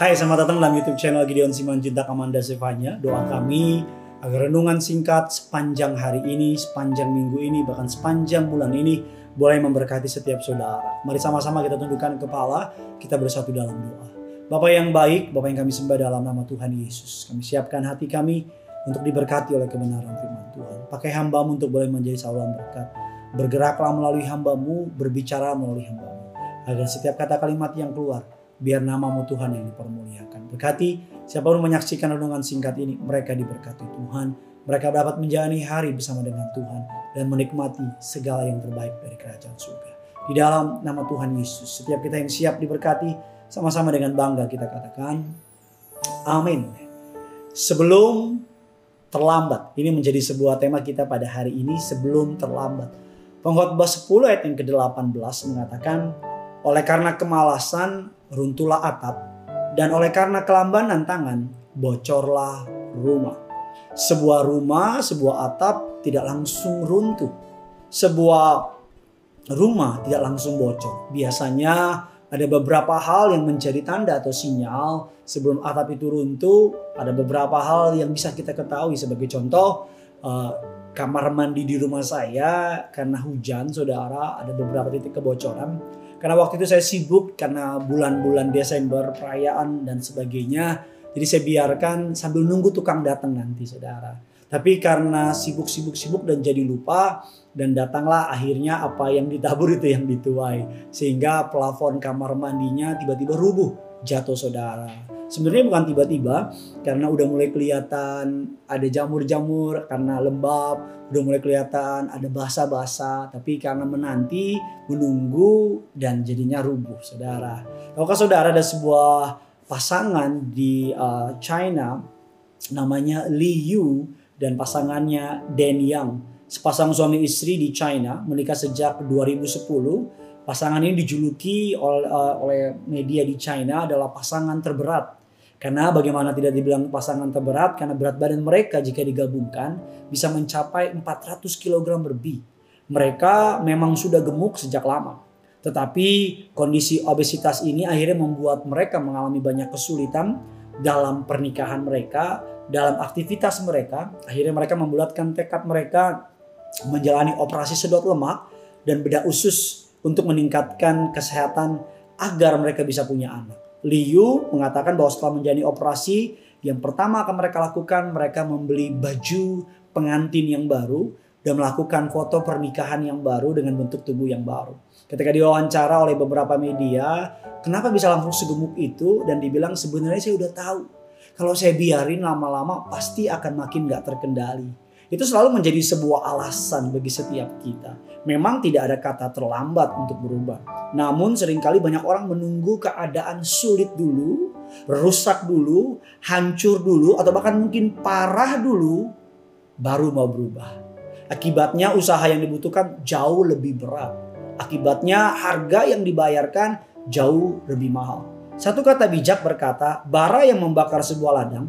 Hai, selamat datang dalam YouTube channel Gideon Simanjuntak Amanda Sevanya. Doa kami agar renungan singkat sepanjang hari ini, sepanjang minggu ini, bahkan sepanjang bulan ini boleh memberkati setiap saudara. Mari sama-sama kita tundukkan kepala, kita bersatu dalam doa. Bapak yang baik, Bapak yang kami sembah dalam nama Tuhan Yesus. Kami siapkan hati kami untuk diberkati oleh kebenaran firman Tuhan. Pakai hambamu untuk boleh menjadi saluran berkat. Bergeraklah melalui hambamu, berbicara melalui hambamu. Agar setiap kata kalimat yang keluar biar namamu Tuhan yang dipermuliakan. Berkati siapa pun menyaksikan renungan singkat ini, mereka diberkati Tuhan. Mereka dapat menjalani hari bersama dengan Tuhan dan menikmati segala yang terbaik dari kerajaan surga. Di dalam nama Tuhan Yesus, setiap kita yang siap diberkati, sama-sama dengan bangga kita katakan, amin. Sebelum terlambat, ini menjadi sebuah tema kita pada hari ini, sebelum terlambat. Pengkhotbah 10 ayat yang ke-18 mengatakan, oleh karena kemalasan runtuhlah atap, dan oleh karena kelambanan tangan, bocorlah rumah. Sebuah rumah, sebuah atap tidak langsung runtuh. Sebuah rumah tidak langsung bocor. Biasanya ada beberapa hal yang menjadi tanda atau sinyal sebelum atap itu runtuh. Ada beberapa hal yang bisa kita ketahui sebagai contoh uh, kamar mandi di rumah saya karena hujan saudara ada beberapa titik kebocoran karena waktu itu saya sibuk karena bulan-bulan Desember perayaan dan sebagainya. Jadi saya biarkan sambil nunggu tukang datang nanti saudara. Tapi karena sibuk-sibuk-sibuk dan jadi lupa dan datanglah akhirnya apa yang ditabur itu yang dituai. Sehingga plafon kamar mandinya tiba-tiba rubuh jatuh saudara. Sebenarnya bukan tiba-tiba karena udah mulai kelihatan ada jamur-jamur karena lembab, udah mulai kelihatan ada basah-basah, tapi karena menanti, menunggu dan jadinya rubuh, Saudara. Tahukah Saudara ada sebuah pasangan di uh, China namanya Li Yu dan pasangannya Dan Yang. Sepasang suami istri di China menikah sejak 2010 pasangan ini dijuluki uh, oleh media di China adalah pasangan terberat karena bagaimana tidak dibilang pasangan terberat karena berat badan mereka jika digabungkan bisa mencapai 400 kg lebih. Mereka memang sudah gemuk sejak lama. Tetapi kondisi obesitas ini akhirnya membuat mereka mengalami banyak kesulitan dalam pernikahan mereka, dalam aktivitas mereka. Akhirnya mereka membulatkan tekad mereka menjalani operasi sedot lemak dan bedah usus untuk meningkatkan kesehatan agar mereka bisa punya anak. Liu mengatakan bahwa setelah menjalani operasi, yang pertama akan mereka lakukan, mereka membeli baju pengantin yang baru dan melakukan foto pernikahan yang baru dengan bentuk tubuh yang baru. Ketika diwawancara oleh beberapa media, kenapa bisa langsung segemuk itu dan dibilang sebenarnya saya udah tahu. Kalau saya biarin lama-lama pasti akan makin gak terkendali. Itu selalu menjadi sebuah alasan bagi setiap kita. Memang tidak ada kata terlambat untuk berubah. Namun sering kali banyak orang menunggu keadaan sulit dulu, rusak dulu, hancur dulu, atau bahkan mungkin parah dulu, baru mau berubah. Akibatnya usaha yang dibutuhkan jauh lebih berat. Akibatnya harga yang dibayarkan jauh lebih mahal. Satu kata bijak berkata, bara yang membakar sebuah ladang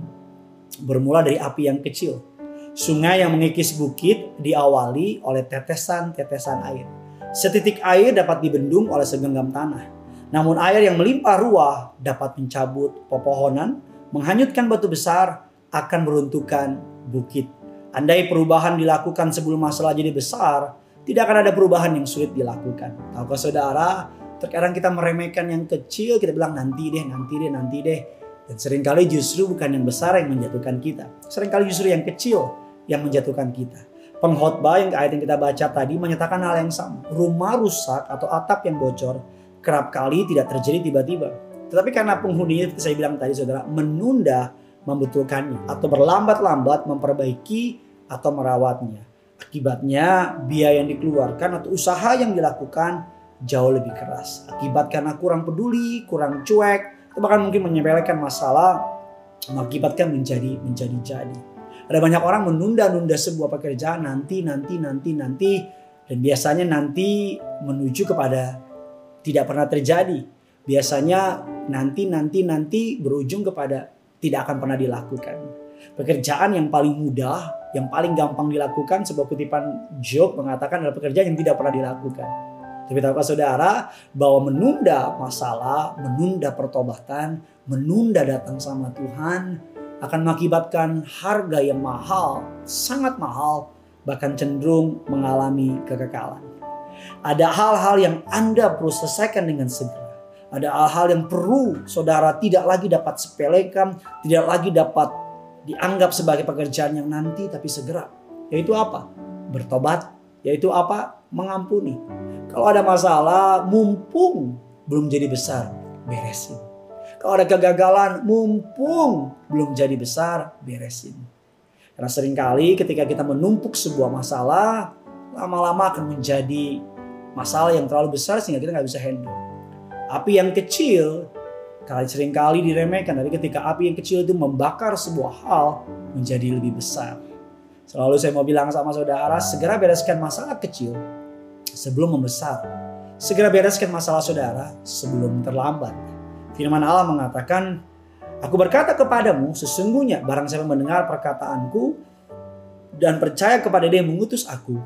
bermula dari api yang kecil Sungai yang mengikis bukit diawali oleh tetesan-tetesan air. Setitik air dapat dibendung oleh segenggam tanah. Namun air yang melimpah ruah dapat mencabut pepohonan, menghanyutkan batu besar, akan meruntuhkan bukit. Andai perubahan dilakukan sebelum masalah jadi besar, tidak akan ada perubahan yang sulit dilakukan. Tahukah saudara, terkadang kita meremehkan yang kecil, kita bilang nanti deh, nanti deh, nanti deh. Dan sering kali justru bukan yang besar yang menjatuhkan kita. Seringkali justru yang kecil yang menjatuhkan kita. Pengkhotbah yang ayat yang kita baca tadi menyatakan hal yang sama. Rumah rusak atau atap yang bocor kerap kali tidak terjadi tiba-tiba. Tetapi karena penghuninya seperti saya bilang tadi saudara menunda membetulkannya atau berlambat-lambat memperbaiki atau merawatnya. Akibatnya biaya yang dikeluarkan atau usaha yang dilakukan jauh lebih keras. Akibat karena kurang peduli, kurang cuek, bahkan mungkin menyepelekan masalah mengakibatkan menjadi menjadi jadi. Ada banyak orang menunda-nunda sebuah pekerjaan nanti, nanti, nanti, nanti. Dan biasanya nanti menuju kepada tidak pernah terjadi. Biasanya nanti, nanti, nanti berujung kepada tidak akan pernah dilakukan. Pekerjaan yang paling mudah, yang paling gampang dilakukan, sebuah kutipan Job mengatakan adalah pekerjaan yang tidak pernah dilakukan. Tapi tahukah saudara bahwa menunda masalah, menunda pertobatan, menunda datang sama Tuhan akan mengakibatkan harga yang mahal, sangat mahal, bahkan cenderung mengalami kekekalan. Ada hal-hal yang Anda perlu selesaikan dengan segera. Ada hal-hal yang perlu saudara tidak lagi dapat sepelekan, tidak lagi dapat dianggap sebagai pekerjaan yang nanti tapi segera. Yaitu apa? Bertobat. Yaitu apa? Mengampuni. Kalau ada masalah, mumpung belum jadi besar, beresin. Kalau ada kegagalan, mumpung belum jadi besar, beresin. Karena sering kali ketika kita menumpuk sebuah masalah, lama-lama akan menjadi masalah yang terlalu besar sehingga kita nggak bisa handle. Api yang kecil kali sering kali diremehkan, tapi ketika api yang kecil itu membakar sebuah hal menjadi lebih besar. Selalu saya mau bilang sama saudara, segera bereskan masalah kecil sebelum membesar. Segera bereskan masalah saudara sebelum terlambat. Firman Allah mengatakan, Aku berkata kepadamu, sesungguhnya barang saya mendengar perkataanku dan percaya kepada dia yang mengutus aku,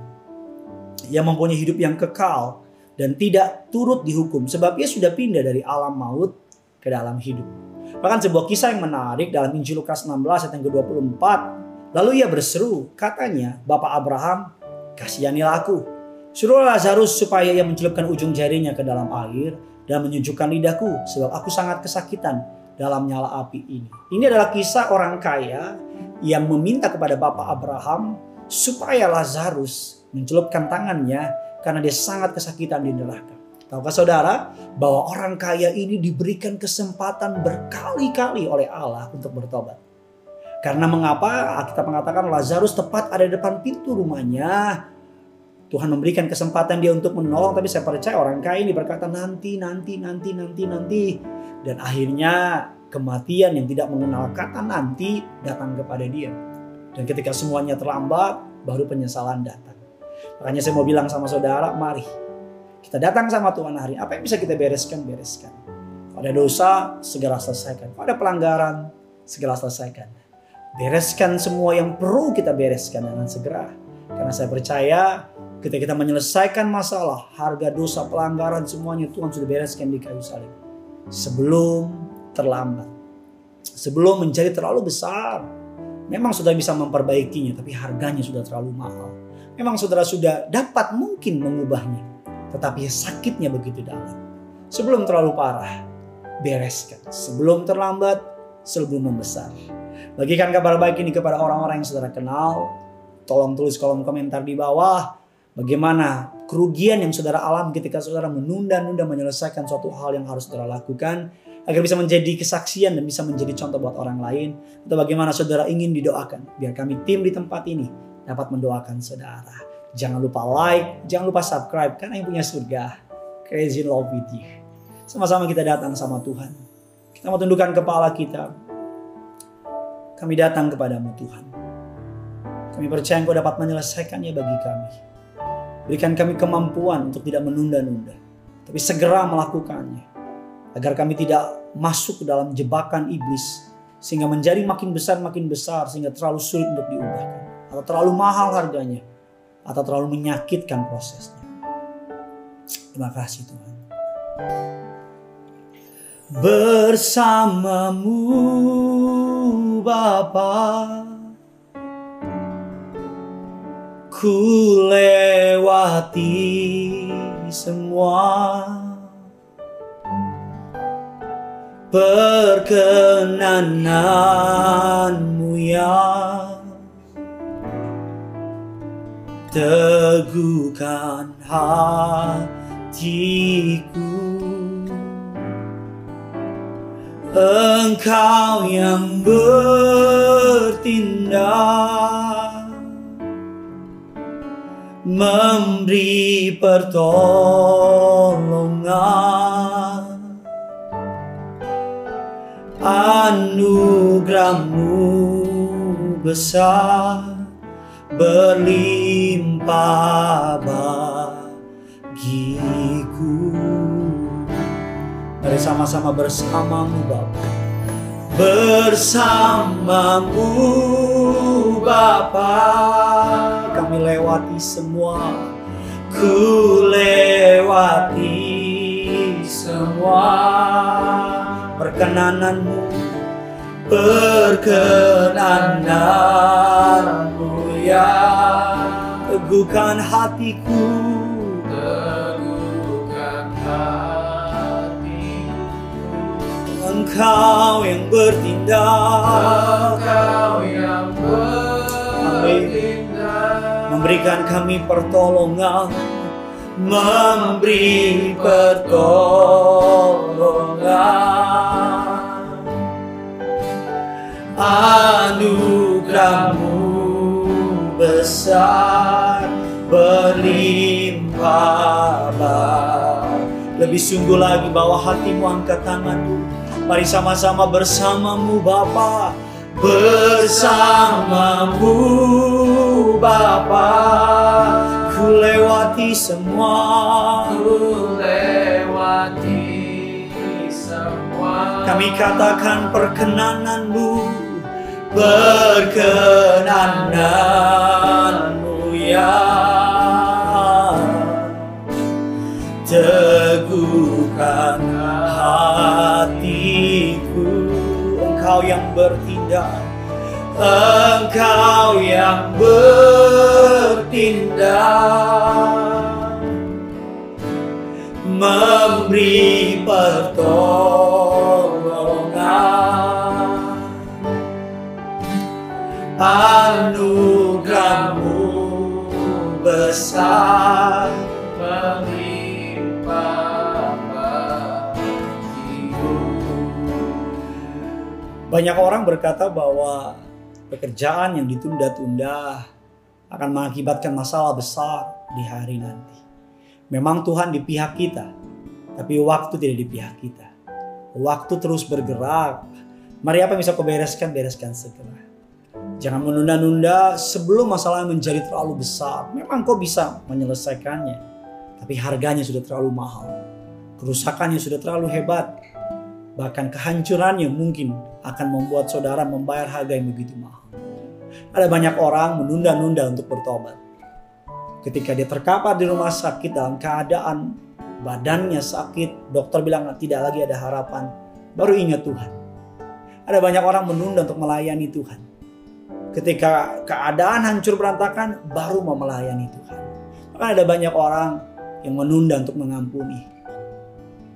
yang mempunyai hidup yang kekal dan tidak turut dihukum sebab ia sudah pindah dari alam maut ke dalam hidup. Bahkan sebuah kisah yang menarik dalam Injil Lukas 16 ayat yang ke-24. Lalu ia berseru, katanya, Bapak Abraham, kasihanilah aku Suruh Lazarus supaya ia mencelupkan ujung jarinya ke dalam air dan menyejukkan lidahku sebab aku sangat kesakitan dalam nyala api ini. Ini adalah kisah orang kaya yang meminta kepada Bapak Abraham supaya Lazarus mencelupkan tangannya karena dia sangat kesakitan di neraka. Tahukah saudara bahwa orang kaya ini diberikan kesempatan berkali-kali oleh Allah untuk bertobat. Karena mengapa kita mengatakan Lazarus tepat ada di depan pintu rumahnya Tuhan memberikan kesempatan dia untuk menolong tapi saya percaya orang kaya ini berkata nanti nanti nanti nanti nanti. Dan akhirnya kematian yang tidak mengenal kata nanti datang kepada dia. Dan ketika semuanya terlambat baru penyesalan datang. Makanya saya mau bilang sama saudara mari kita datang sama Tuhan hari. Apa yang bisa kita bereskan bereskan. Pada dosa segera selesaikan. Pada pelanggaran segera selesaikan. Bereskan semua yang perlu kita bereskan dengan segera. Karena saya percaya Ketika kita menyelesaikan masalah, harga dosa, pelanggaran semuanya Tuhan sudah bereskan di kayu salib. Sebelum terlambat. Sebelum menjadi terlalu besar. Memang sudah bisa memperbaikinya, tapi harganya sudah terlalu mahal. Memang saudara sudah dapat mungkin mengubahnya. Tetapi sakitnya begitu dalam. Sebelum terlalu parah, bereskan. Sebelum terlambat, sebelum membesar. Bagikan kabar baik ini kepada orang-orang yang saudara kenal. Tolong tulis kolom komentar di bawah Bagaimana kerugian yang saudara alami ketika saudara menunda-nunda menyelesaikan suatu hal yang harus saudara lakukan agar bisa menjadi kesaksian dan bisa menjadi contoh buat orang lain atau bagaimana saudara ingin didoakan biar kami tim di tempat ini dapat mendoakan saudara. Jangan lupa like, jangan lupa subscribe karena yang punya surga crazy love with you. Sama-sama kita datang sama Tuhan. Kita mau tundukkan kepala kita. Kami datang kepadamu Tuhan. Kami percaya Engkau dapat menyelesaikannya bagi kami. Berikan kami kemampuan untuk tidak menunda-nunda, tapi segera melakukannya. Agar kami tidak masuk ke dalam jebakan iblis, sehingga menjadi makin besar makin besar, sehingga terlalu sulit untuk diubahkan. Atau terlalu mahal harganya, atau terlalu menyakitkan prosesnya. Terima kasih Tuhan. Bersamamu Bapak Ku lewati semua perkenananmu ya. Teguhkan hatiku. Engkau yang bertindak memberi pertolongan. Anugerahmu besar berlimpah bagiku. Mari sama-sama bersamamu Bapa. Bersamamu Bapa kami lewati semua. Ku lewati semua. Perkenananmu perkenananmu ya. Teguhkan hatiku. Teguhkan hatiku. Engkau yang bertindak. Engkau yang bertindak memberikan kami pertolongan. Memberi pertolongan. Anugerahmu besar berlimpah lebih sungguh lagi bawa hatimu angkat tanganmu mari sama-sama bersamamu Bapa. Bersamamu Bapa ku lewati semua. Ku lewati semua. Kami katakan perkenananmu perkenananmu ya. Teguhkan hatiku. Engkau yang bertindak engkau yang bertindak memberi pertolongan. Anugerahmu besar Banyak orang berkata bahwa pekerjaan yang ditunda-tunda akan mengakibatkan masalah besar di hari nanti. Memang Tuhan di pihak kita, tapi waktu tidak di pihak kita. Waktu terus bergerak. Mari apa yang bisa kau bereskan, bereskan segera. Jangan menunda-nunda sebelum masalah menjadi terlalu besar. Memang kau bisa menyelesaikannya, tapi harganya sudah terlalu mahal. Kerusakannya sudah terlalu hebat. Bahkan kehancurannya mungkin akan membuat saudara membayar harga yang begitu mahal. Ada banyak orang menunda-nunda untuk bertobat. Ketika dia terkapar di rumah sakit dalam keadaan badannya sakit, dokter bilang tidak lagi ada harapan, baru ingat Tuhan. Ada banyak orang menunda untuk melayani Tuhan. Ketika keadaan hancur berantakan, baru mau melayani Tuhan. Maka ada banyak orang yang menunda untuk mengampuni.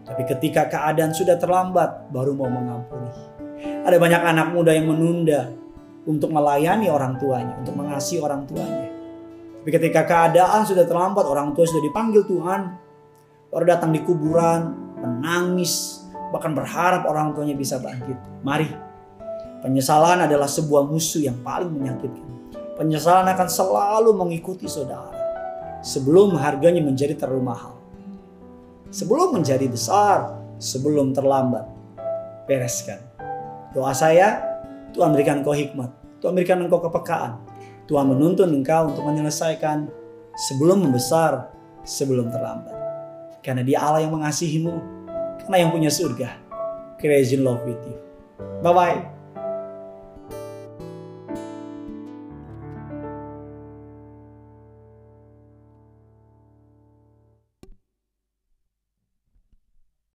Tapi ketika keadaan sudah terlambat, baru mau mengampuni. Ada banyak anak muda yang menunda untuk melayani orang tuanya, untuk mengasihi orang tuanya. Tapi ketika keadaan sudah terlambat, orang tua sudah dipanggil Tuhan, baru datang di kuburan, menangis, bahkan berharap orang tuanya bisa bangkit. Mari, penyesalan adalah sebuah musuh yang paling menyakitkan. Penyesalan akan selalu mengikuti saudara sebelum harganya menjadi terlalu mahal. Sebelum menjadi besar, sebelum terlambat. Bereskan. Doa saya, Tuhan berikan engkau hikmat. Tuhan berikan engkau kepekaan. Tuhan menuntun engkau untuk menyelesaikan sebelum membesar, sebelum terlambat. Karena dia Allah yang mengasihimu, karena yang punya surga. Crazy love with you. Bye-bye.